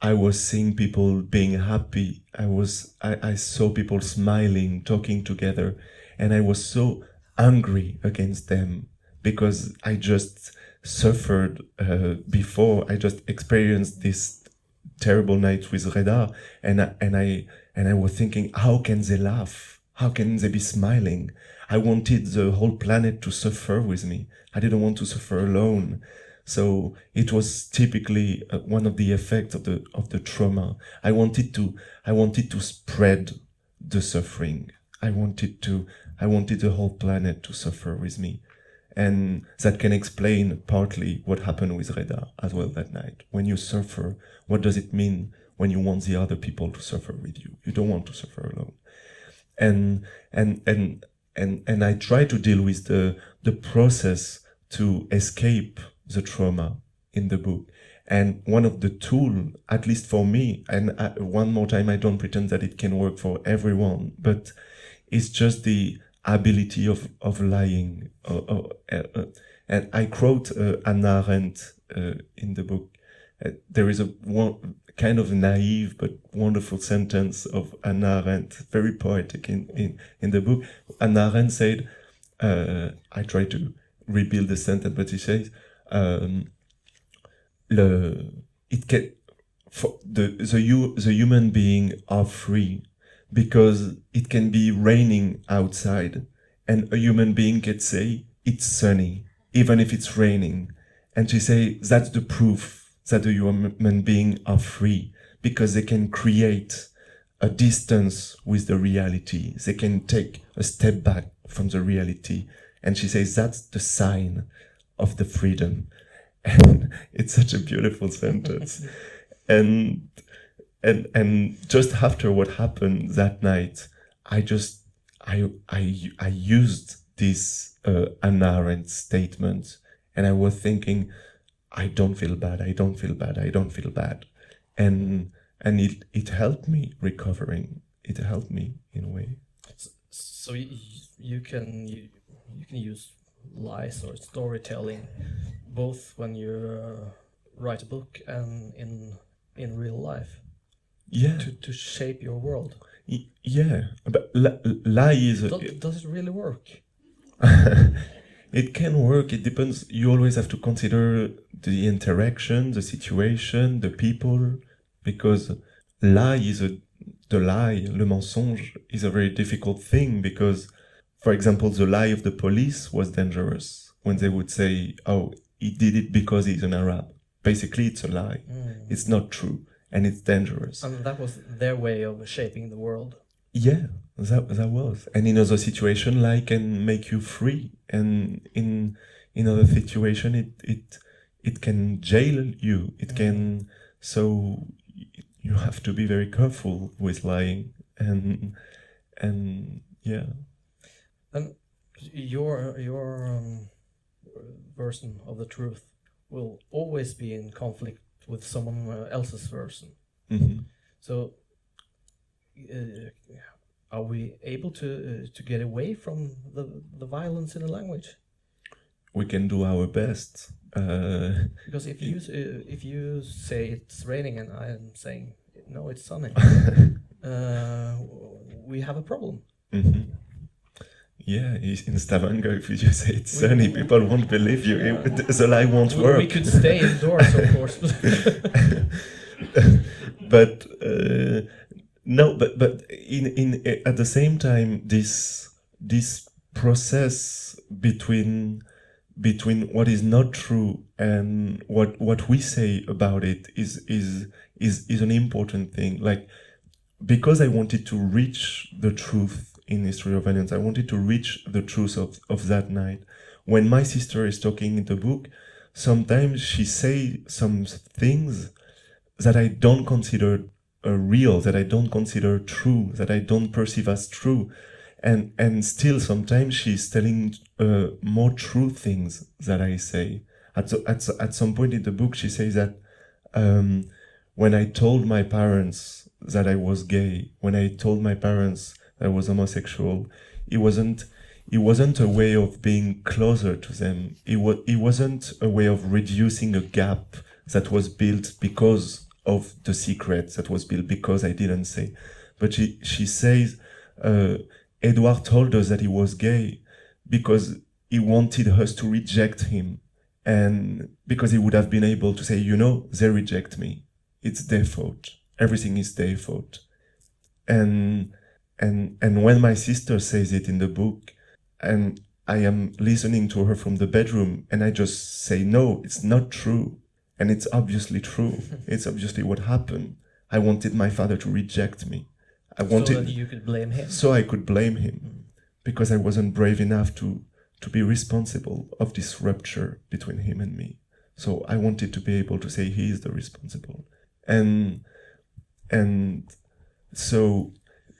I was seeing people being happy. I was I, I saw people smiling, talking together, and I was so angry against them because I just suffered uh, before. I just experienced this terrible night with Reda, and I, and I and I was thinking, how can they laugh? How can they be smiling? I wanted the whole planet to suffer with me. I didn't want to suffer alone. So it was typically uh, one of the effects of the of the trauma. I wanted to I wanted to spread the suffering. I wanted to I wanted the whole planet to suffer with me. And that can explain partly what happened with Reda as well that night. When you suffer, what does it mean when you want the other people to suffer with you? You don't want to suffer alone. And, and, and, and, and I try to deal with the, the process to escape the trauma in the book. And one of the tool, at least for me, and I, one more time, I don't pretend that it can work for everyone, but it's just the ability of, of lying. Uh, uh, uh, and I quote uh, Hannah Arendt uh, in the book. Uh, there is a one, kind of naive but wonderful sentence of Hannah Arendt, very poetic in, in, in the book. Hannah Arendt said, I try to rebuild the sentence, but he says, um, le, it can, for the, the, the human being are free because it can be raining outside and a human being can say it's sunny even if it's raining. And she say that's the proof that the human being are free because they can create a distance with the reality. They can take a step back from the reality. And she says that's the sign of the freedom. And it's such a beautiful sentence. And and and just after what happened that night, I just I I I used this uh, Hannah Arendt statement, and I was thinking, I don't feel bad. I don't feel bad. I don't feel bad, and and it it helped me recovering. It helped me in a way. So, so you, you can you, you can use lies or storytelling both when you uh, write a book and in in real life yeah. to, to shape your world. Y- yeah but lie is does, does it really work? It can work. It depends. You always have to consider the interaction the situation the people because lie is a the lie le mensonge is a very difficult thing because for example the lie of the police was dangerous when they would say oh he did it because he's an arab. Basically it's a lie. Mm. it's not true and it's dangerous. And that was their way of shaping the world. Yeah, that that was. And in other situation, like can make you free, and in in other situation, it it it can jail you. It mm. can so you have to be very careful with lying and and yeah. And your your um, version of the truth will always be in conflict with someone uh, else's version. Mm-hmm. So, uh, are we able to uh, to get away from the the violence in the language? We can do our best. Uh, because if you if you say it's raining and I am saying no, it's sunny, uh, we have a problem. Mm-hmm. Yeah, in Stavanger. If you just say it's sunny, people won't believe you. It, the lie won't We, work. we could stay indoors, of course. but uh, no, but but in in at the same time, this this process between between what is not true and what what we say about it is is is is an important thing. Like because I wanted to reach the truth in history of violence, I wanted to reach the truth of of that night. When my sister is talking in the book, sometimes she say some things that I don't consider uh, real, that I don't consider true, that I don't perceive as true, and and still sometimes she's telling uh, more true things that I say. At at at some point in the book, she says that um, when I told my parents that I was gay, when I told my parents I was homosexual, it wasn't it wasn't a way of being closer to them. It was it wasn't a way of reducing a gap that was built because of the secret that was built because I didn't say. But she she says uh, Edward told us that he was gay because he wanted us to reject him and because he would have been able to say, you know, they reject me. It's their fault. Everything is their fault. And and and when my sister says it in the book, and I am listening to her from the bedroom, and I just say, no, it's not true, and it's obviously true. it's obviously what happened. I wanted my father to reject me. I so wanted that you could blame him. so I could blame him mm-hmm. because I wasn't brave enough to to be responsible of this rupture between him and me. So I wanted to be able to say he is the responsible. And and so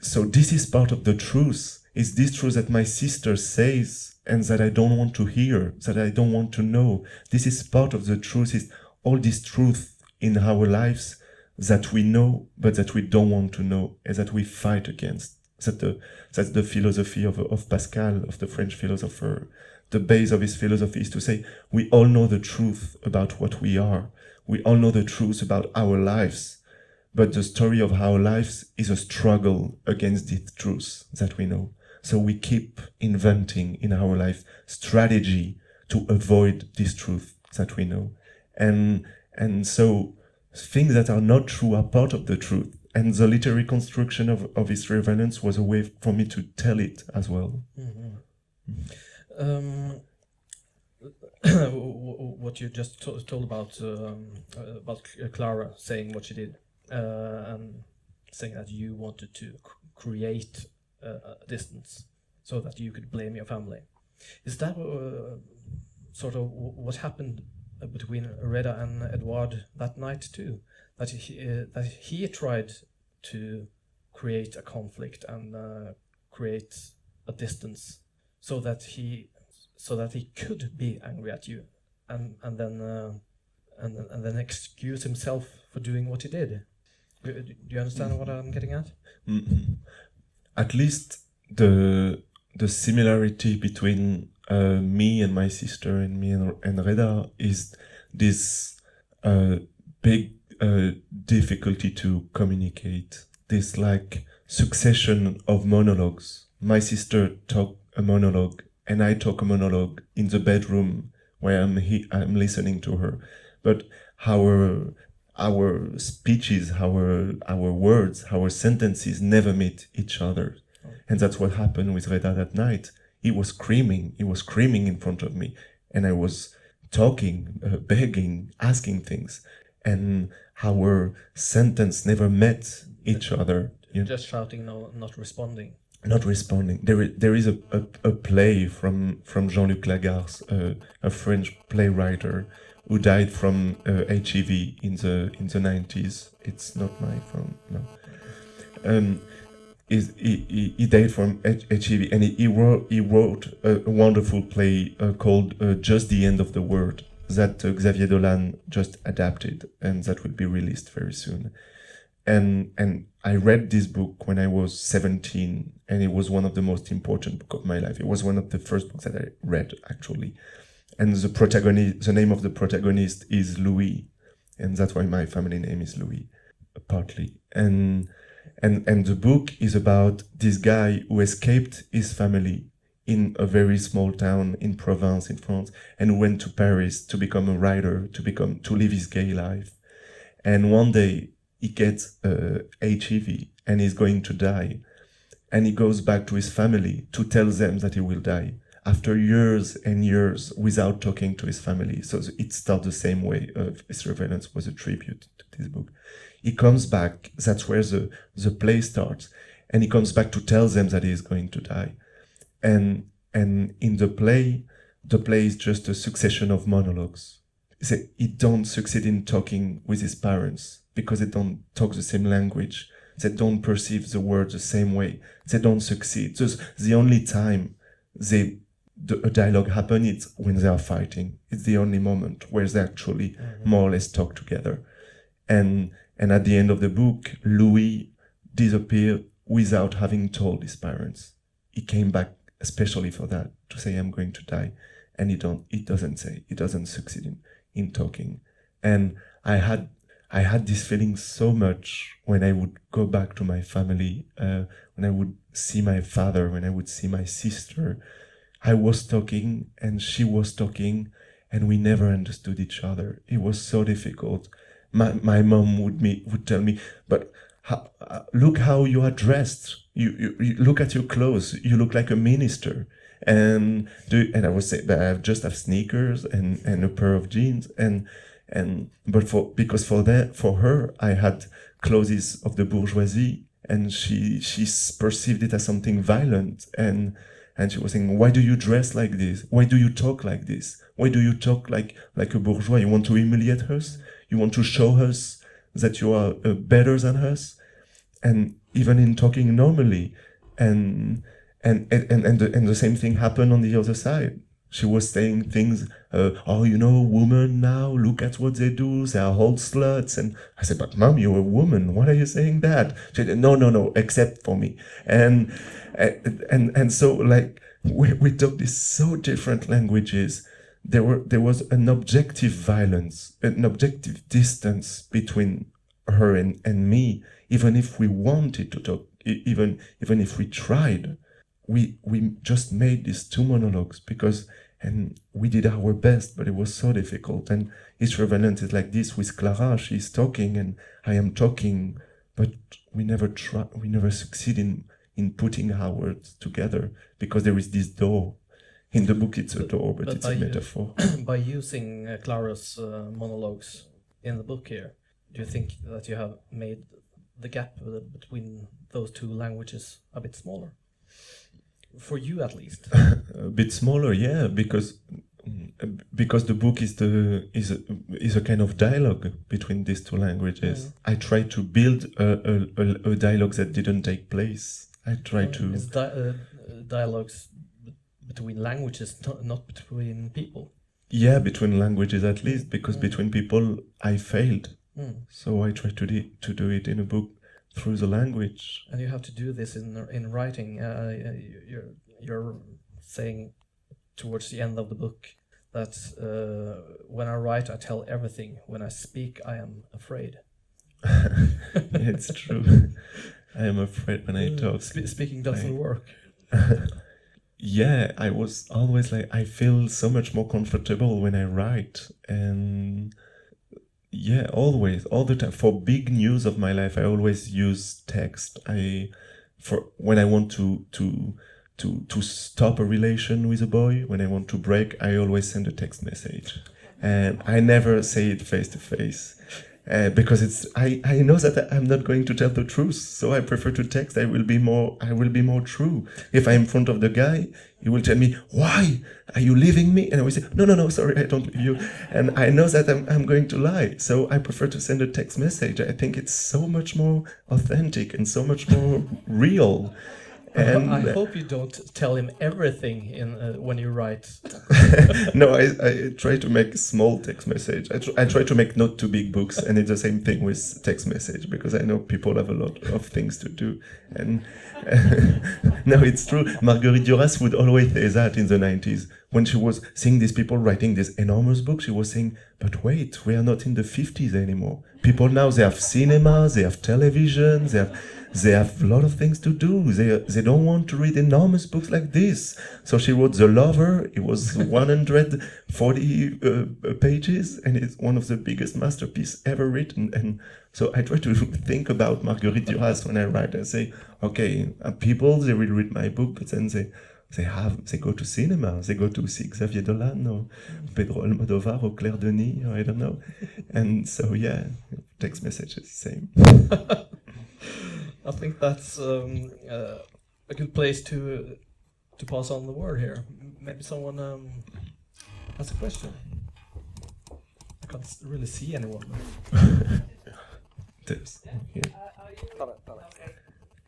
so this is part of the truth. Is this truth that my sister says and that I don't want to hear, that I don't want to know. This is part of the truth, is all this truth in our lives that we know but that we don't want to know and that we fight against. That the that's the philosophy of of Pascal, of the French philosopher. The base of his philosophy is to say we all know the truth about what we are. We all know the truth about our lives. But the story of our lives is a struggle against the truth that we know. So we keep inventing in our life strategy to avoid this truth that we know. And and so things that are not true are part of the truth. And the literary construction of, of history of was a way for me to tell it as well. Um, what you just to- told about um, uh, about Clara saying what she did and saying that you wanted to create a distance so that you could blame your family. Is that uh, sort of what happened uh, between Reda and Edward that night too? That he uh, that he tried to create a conflict and uh, create a distance so that he so that he could be angry at you and and then uh, and then- and then excuse himself for doing what he did. Do, you understand what I'm getting at? Mhm. At least the the similarity between uh, me and my sister and me and, and Reda is this uh, big uh, difficulty to communicate. This like succession of monologues. My sister talk a monologue and I talk a monologue in the bedroom where I'm he- I'm listening to her, but our our speeches, our our words, our sentences never meet each other, and that's what happened with Reda that night. He was screaming, he was screaming in front of me, and I was talking, uh, begging, asking things, and our sentence never met each other. You Just shouting, no, not responding. Not responding. There is, there is a, a, a play from, from Jean-Luc Lagarce, uh, a French playwright who died from uh, HIV in the in the 90s. It's not my phone, no. Um, is he, he, he died from HIV and he, he wrote he wrote a, a wonderful play uh, called uh, Just the End of the World that uh, Xavier Dolan just adapted and that will be released very soon and and I read this book when I was 17 and it was one of the most important book of my life. It was one of the first books that I read actually. And the protagonist the name of the protagonist is Louis and that's why my family name is Louis partly. And and and the book is about this guy who escaped his family. in a very small town in Provence in France and went to Paris to become a writer, to become, to live his gay life. And one day he gets uh, HIV and he's going to die. And he goes back to his family to tell them that he will die after years and years without talking to his family. So it starts the same way. Uh, Surveillance was a tribute to this book. He comes back. That's where the, the play starts. And he comes back to tell them that he is going to die and and in the play the play is just a succession of monologues he don't succeed in talking with his parents because they don't talk the same language they don't perceive the words the same way they don't succeed. So the only time they the, a dialogue happen is when they are fighting. It's the only moment where they actually mm-hmm. more or less talk together. And and at the end of the book louis disappeared without having told his parents. He came back especially for that to say I'm going to die, and he don't it doesn't say it doesn't succeed in, in talking, and I had I had this feeling so much when I would go back to my family, uh, when I would see my father, when I would see my sister. I was talking and she was talking, and we never understood each other. It was so difficult. My my mom would me would tell me, but how, uh, look how you are dressed. You, you, you, look at your clothes. You look like a minister. And do and I would say, but I just have sneakers and, and a pair of jeans and and but for because for that for her I had clothes of the bourgeoisie and she she perceived it as something violent and and she was saying why do you dress like this? Why do you talk like this? Why do you talk like like a bourgeois? You want to humiliate us? You want to show us that you are uh, better than us? And even in talking normally and and and and the, and the same thing happened on the other side she was saying things uh, oh you know women now look at what they do they are all sluts. And i said but mom you're a woman. Why are you saying that? She said no no no except for me. And and and, so like we, we talk these so different languages. There were there was an objective violence, an objective distance between her and, and me, even if we wanted to talk, even even if we tried, we we just made these two monologues because and we did our best, but it was so difficult. And each revenant is like this with Clara, she's talking and I am talking, but we never try we never succeed in in putting our words together because there is this door in the book it's a door, but, but it's a metaphor. by using uh, Clara's uh, monologues in the book here, do you think that you have made the gap between those two languages a bit smaller? For you, at least. a bit smaller, yeah, because because the book is the is a, is a kind of dialogue between these two languages. Yeah. I try to build a, a, a, dialogue that didn't take place. I try to. Is di uh, dialogues between languages, not between people. Yeah, between languages at least, because mm. between people I failed. Mm. So I try to do, to do it in a book through the language. And you have to do this in in writing. Uh, uh you're you're saying towards the end of the book that uh, when I write, I tell everything. When I speak, I am afraid. it's true. I am afraid when I uh, talk. Sp speaking doesn't I, work yeah, I was always like, I feel so much more comfortable when I write. And yeah, always, all the time. For big news of my life, I always use text. I, for when I want to, to, to, to stop a relation with a boy, when I want to break, I always send a text message. And I never say it face to face uh, because it's I, I know that I'm not going to tell the truth, so I prefer to text. I will be more I will be more true. If I'm in front of the guy, he will tell me, "Why are you leaving me?" And I will say, "No, no, no, sorry, I don't leave you." And I know that I'm I'm going to lie, so I prefer to send a text message. I think it's so much more authentic and so much more real. And I hope you don't tell him everything in uh, when you write. no, I, I try to make small text message. I, tr I try to make not too big books, and it's the same thing with text message because I know people have a lot of things to do. And no, it's true. Marguerite Duras would always say that in the 90s when she was seeing these people writing these enormous books. She was saying, "But wait, we are not in the 50s anymore. People now they have cinema, they have television, they have." They have a lot of things to do. They they don't want to read enormous books like this. So she wrote The Lover. It was 140 uh, pages, and it's one of the biggest masterpieces ever written. And so I try to think about Marguerite Duras when I write. I say, okay, uh, people they will read my book, but then they they have they go to cinema, they go to see Xavier Dolan or Pedro Almodovar or Claire Denis, or I don't know. And so yeah, text messages same. I think that's um, uh, a good place to to pass on the word here. Maybe someone um, has a question. I can't really see anyone. There's- yeah.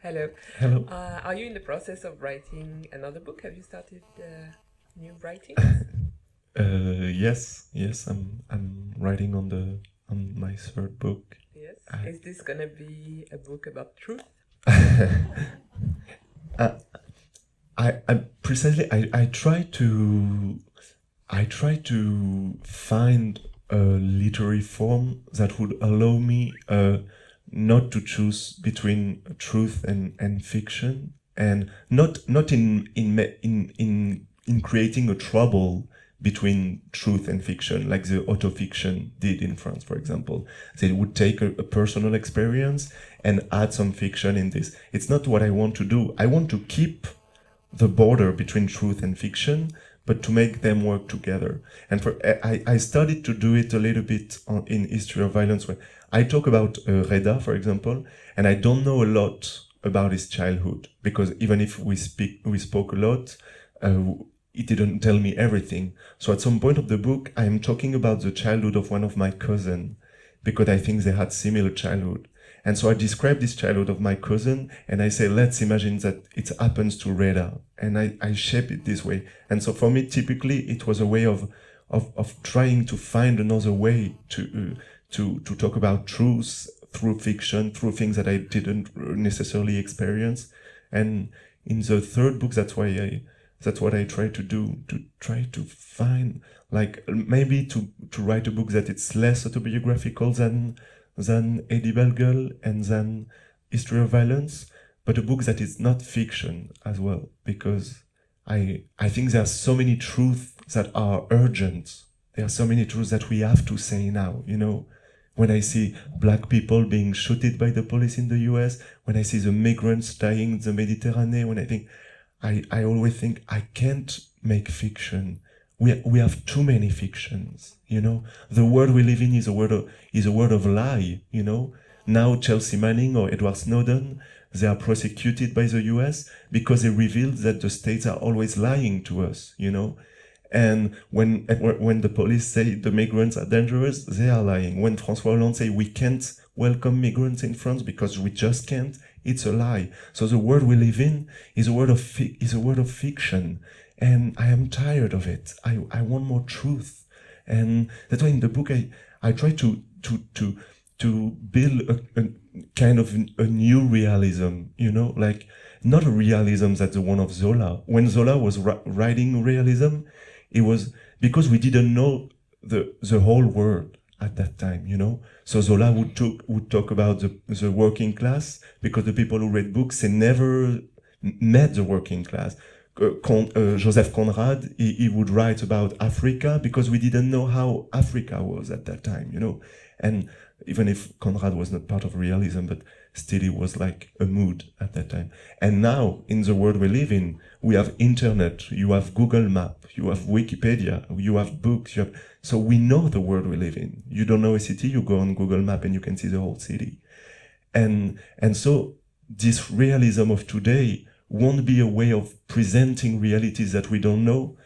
Hello. Hello. Uh, are you in the process of writing another book? Have you started uh, new writing? Uh, yes, yes, I'm I'm writing on the on my third book. yes. I- Is this gonna be a book about truth? uh, I, I precisely I, I try to I try to find a literary form that would allow me uh, not to choose between truth and, and fiction and not not in in in in in creating a trouble between truth and fiction like the autofiction did in France for example. They would take a, a personal experience and add some fiction in this. It's not what I want to do. I want to keep the border between truth and fiction, but to make them work together. And for I, I started to do it a little bit on, in History of Violence, where I talk about uh, Reda, for example, and I don't know a lot about his childhood because even if we speak, we spoke a lot, uh, it didn't tell me everything. So at some point of the book, I am talking about the childhood of one of my cousin because I think they had similar childhood. And so I describe this childhood of my cousin and I say, let's imagine that it happens to Reda. And I, I shape it this way. And so for me, typically it was a way of, of, of trying to find another way to, uh, to, to talk about truth through fiction, through things that I didn't necessarily experience. And in the third book, that's why I, that's what I try to do, to try to find, like, maybe to, to write a book that it's less autobiographical than, than Eddy Bellegueule and than History of Violence, but a book that is not fiction as well, because I I think there are so many truths that are urgent. There are so many truths that we have to say now. You know, when I see black people being shooted by the police in the U.S., when I see the migrants dying in the Mediterranean, when I think, I I always think I can't make fiction. We we have too many fictions. You know, the world we live in is a world of, is a world of lie. You know, now Chelsea Manning or Edward Snowden, they are prosecuted by the U.S. because they revealed that the states are always lying to us. You know, and when when the police say the migrants are dangerous, they are lying. When François Hollande say we can't welcome migrants in France because we just can't, it's a lie. So the world we live in is a world of fi- is a world of fiction, and I am tired of it. I I want more truth, and that's why in the book I I try to to to to build a, a kind of a new realism. You know, like not a realism that's the one of Zola. When Zola was ri- writing realism, it was because we didn't know the the whole world at that time, you know. So Zola would talk would talk about the the working class because the people who read books they never met the working class. Uh, Con, uh, Joseph Conrad he, he would write about Africa because we didn't know how Africa was at that time, you know. And even if Conrad was not part of realism, but still it was like a mood at that time. And now in the world we live in, we have internet, you have Google Map, you have Wikipedia, you have books, you have so we know the world we live in. You don't know a city, you go on Google Map and you can see the whole city. And and so this realism of today won't be a way of presenting realities that we don't know,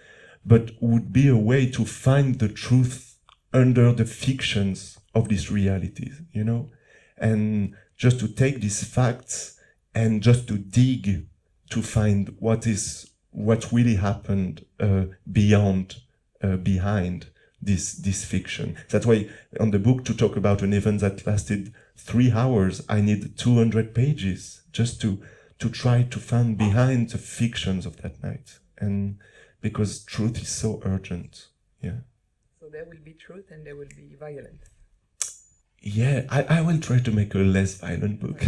but would be a way to find the truth under the fictions of these realities, you know? And just to take these facts and just to dig to find what is what really happened uh, beyond uh, behind this this fiction. That's why on the book to talk about an event that lasted three hours i need 200 pages just to to try to find behind the fictions of that night. And because truth is so urgent yeah. So there will be truth and there will be violence. Yeah, I, I will try to make a less violent book.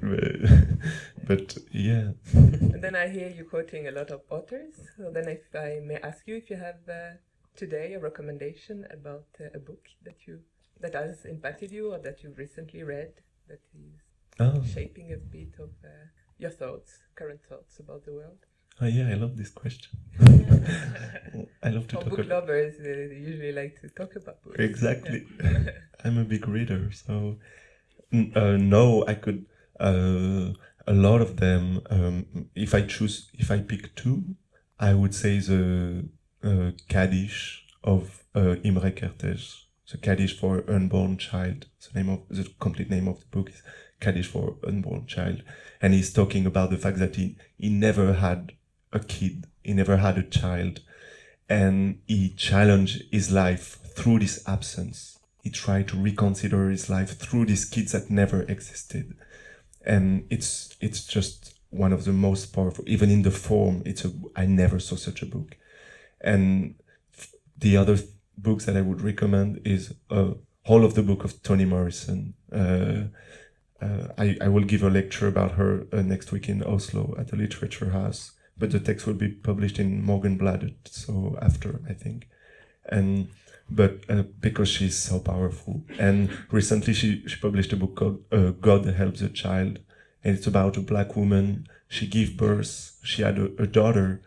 but, but yeah. And then I hear you quoting a lot of authors. So then, if I may ask you, if you have uh, today a recommendation about uh, a book that you that has impacted you or that you've recently read that is Oh, shaping a bit of uh, your thoughts, current thoughts about the world. oh yeah, I love this question. I love to For talk book about lovers, they usually like to talk about books. Exactly. I'm a big reader, so uh, no, I could. Uh, a lot of them. Um, if I choose, if I pick two, I would say the uh, Kaddish of uh, Imre Kertész. The Kaddish for unborn child. The name of the complete name of the book is Kaddish for unborn child, and he's talking about the fact that he he never had a kid, he never had a child, and he challenged his life through this absence. He tried to reconsider his life through these kids that never existed, and it's it's just one of the most powerful. Even in the form, it's a I never saw such a book, and the other th- books that I would recommend is uh, whole of the book of Toni Morrison. Uh, uh, I, I will give a lecture about her uh, next week in Oslo at the Literature House, but the text will be published in Morgenbladet, so after I think, and but uh, because she's so powerful, and recently she she published a book called uh, God Helps a Child, and it's about a black woman. She gave birth. She had a, a daughter,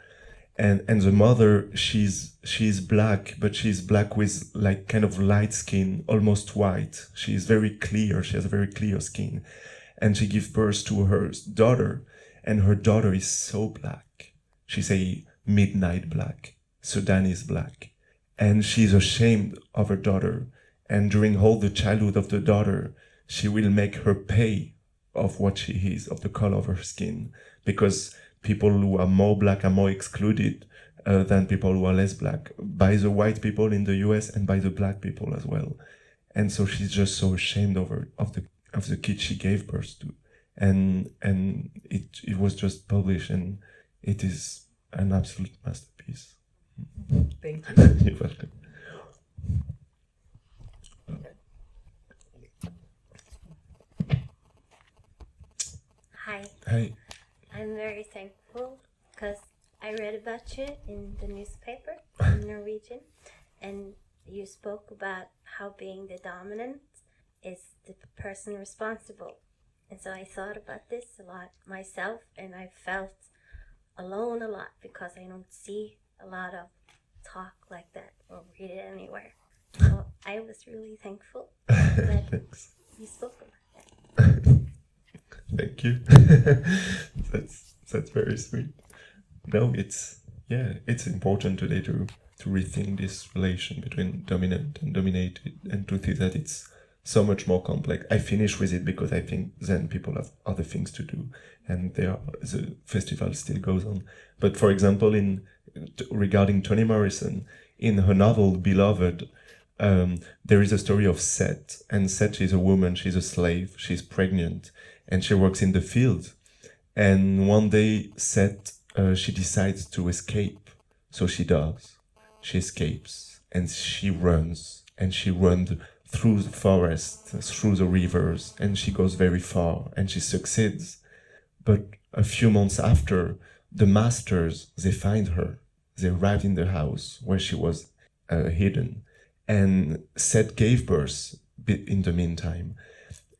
and and the mother she's she's black, but she's black with like kind of light skin, almost white. She's very clear. She has a very clear skin, and she gives birth to her daughter, and her daughter is so black. She's a midnight black, Sudanese black, and she's ashamed of her daughter. And during all the childhood of the daughter, she will make her pay of what she is, of the color of her skin, because people who are more black are more excluded uh, than people who are less black by the white people in the US and by the black people as well. And so she's just so ashamed of her, of the of the kid she gave birth to, and and it it was just published and it is an absolute masterpiece. Thank you. You're welcome. Hi, Hi. I'm very thankful because I read about you in the newspaper in Norwegian, and you spoke about how being the dominant is the person responsible. And so I thought about this a lot myself, and I felt alone a lot because I don't see a lot of talk like that or read it anywhere. So I was really thankful Thanks. you spoke about that. Thank you. that's that's very sweet. No, it's yeah, it's important today to to rethink this relation between dominant and dominated, and to see that it's so much more complex. I finish with it because I think then people have other things to do, and there the festival still goes on. But for example, in regarding Toni Morrison, in her novel Beloved, um, there is a story of Sethe, and Sethe is a woman. She's a slave. She's pregnant, and she works in the field. And one day, Sethe uh, she decides to escape, so she does. She escapes, and she runs, and she runs through the forest, through the rivers, and she goes very far, and she succeeds. But a few months after, the masters they find her. They arrive in the house where she was uh, hidden, and Sethe gave birth in the meantime,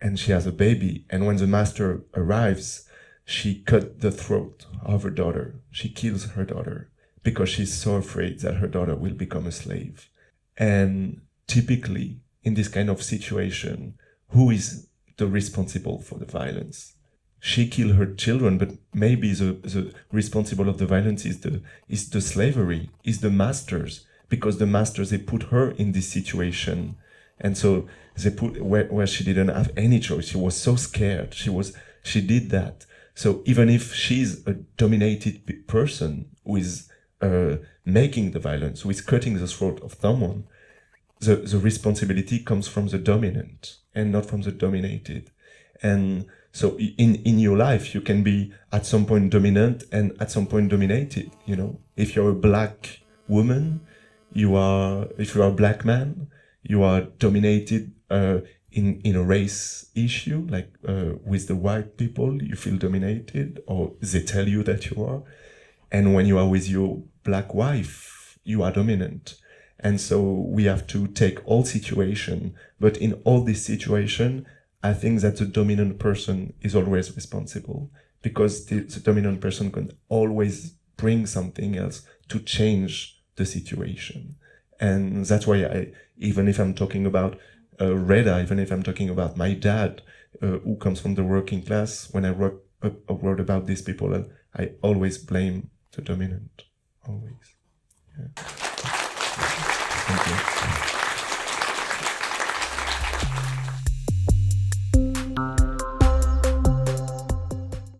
and she has a baby. And when the master arrives, she cut the throat of her daughter. She kills her daughter because she's so afraid that her daughter will become a slave. And typically, in this kind of situation, who is the responsible for the violence? She killed her children, but maybe the, the responsible of the violence is the is the slavery, is the masters, because the masters they put her in this situation, and so they put where, where she didn't have any choice. She was so scared. She was she did that. So even if she's a dominated person who is uh, making the violence, who is cutting the throat of someone, the, the responsibility comes from the dominant and not from the dominated. And so in, in your life, you can be at some point dominant and at some point dominated. You know, if you're a black woman, you are, if you are a black man, you are dominated uh, in in a race issue, like uh, with the white people, you feel dominated, or they tell you that you are, and when you are with your black wife, you are dominant. And so we have to take all situation, but in all this situation, I think that the dominant person is always responsible because the, the dominant person can always bring something else to change the situation. And that's why I, even if I'm talking about uh, Reda, even if I'm talking about my dad, uh, who comes from the working class, when I wrote a, a word about these people, uh, I always blame the dominant. Always. Yeah. Thank you.